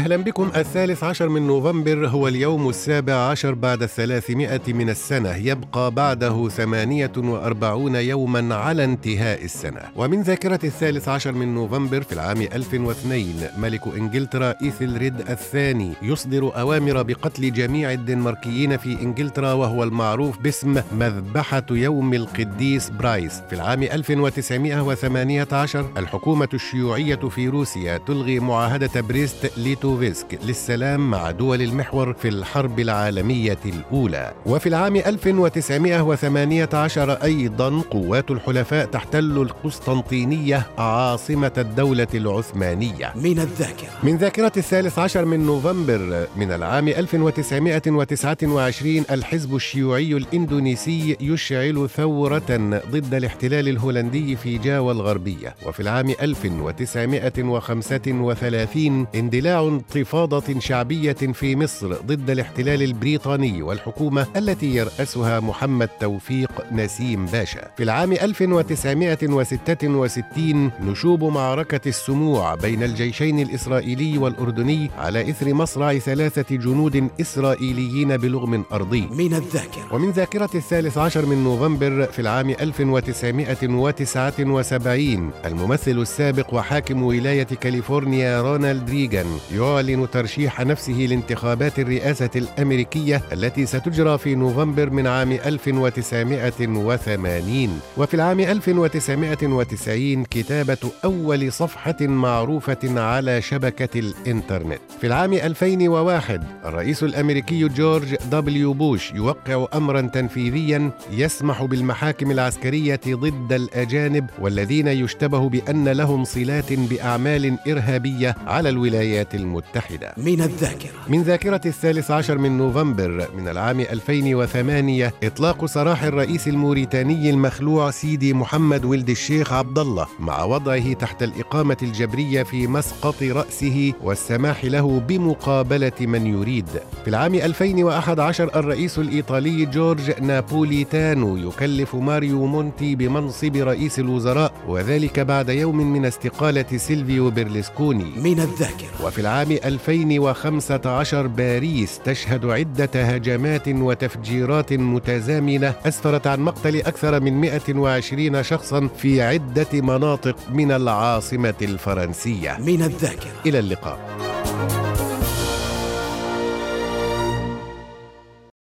أهلا بكم. الثالث عشر من نوفمبر هو اليوم السابع عشر بعد الثلاثمائة من السنة. يبقى بعده ثمانية وأربعون يوما على انتهاء السنة. ومن ذاكرة الثالث عشر من نوفمبر في العام 1002 ملك إنجلترا إيثلريد الثاني يصدر أوامر بقتل جميع الدنماركيين في إنجلترا وهو المعروف باسم مذبحة يوم القديس برايس. في العام 1918 الحكومة الشيوعية في روسيا تلغي معاهدة بريست ليتوفسك للسلام مع دول المحور في الحرب العالمية الأولى. وفي العام 1918 أيضا قوات الحلفاء تحتل القسطنطينية عاصمة الدولة العثمانية. من الذاكرة. من ذاكرة الثالث عشر من نوفمبر من العام 1929 الحزب الشيوعي الإندونيسي يشعل ثورة ضد الاحتلال الهولندي في جاوا الغربية. وفي العام 1935 اندلاع انتفاضة شعبية في مصر ضد الاحتلال البريطاني والحكومة التي يرأسها محمد توفيق نسيم باشا. في العام 1966 نشوب معركة السموع بين الجيشين الإسرائيلي والأردني على إثر مصرع ثلاثة جنود إسرائيليين بلغم أرضي. من الذاكرة ومن ذاكرة الثالث عشر من نوفمبر في العام 1979 الممثل السابق وحاكم ولاية كاليفورنيا رونالد ريغان يعلن ترشيح نفسه لانتخابات الرئاسة الأمريكية التي ستجرى في نوفمبر من عام 1980 وفي العام 1990 كتابة أول صفحة معروفة على شبكة الإنترنت. في العام 2001 الرئيس الأمريكي جورج دبليو بوش يوقع أمرا تنفيذيا يسمح بالمحاكم العسكرية ضد الأجانب والذين يشتبه بأن لهم صلات بأعمال إرهابية على الولايات المتحدة المتحدة من الذاكرة. من ذاكرة الثالث عشر من نوفمبر من العام 2008 إطلاق سراح الرئيس الموريتاني المخلوع سيدي محمد ولد الشيخ عبد الله مع وضعه تحت الإقامة الجبرية في مسقط رأسه والسماح له بمقابلة من يريد. في العام 2011 الرئيس الإيطالي جورجيو نابوليتانو يكلف ماريو مونتي بمنصب رئيس الوزراء وذلك بعد يوم من استقالة سيلفيو بيرلسكوني من الذاكرة. وفي العام عام 2015 باريس تشهد عدة هجمات وتفجيرات متزامنة أسفرت عن مقتل أكثر من 120 شخصا في عدة مناطق من العاصمة الفرنسية. من الذاكرة. إلى اللقاء.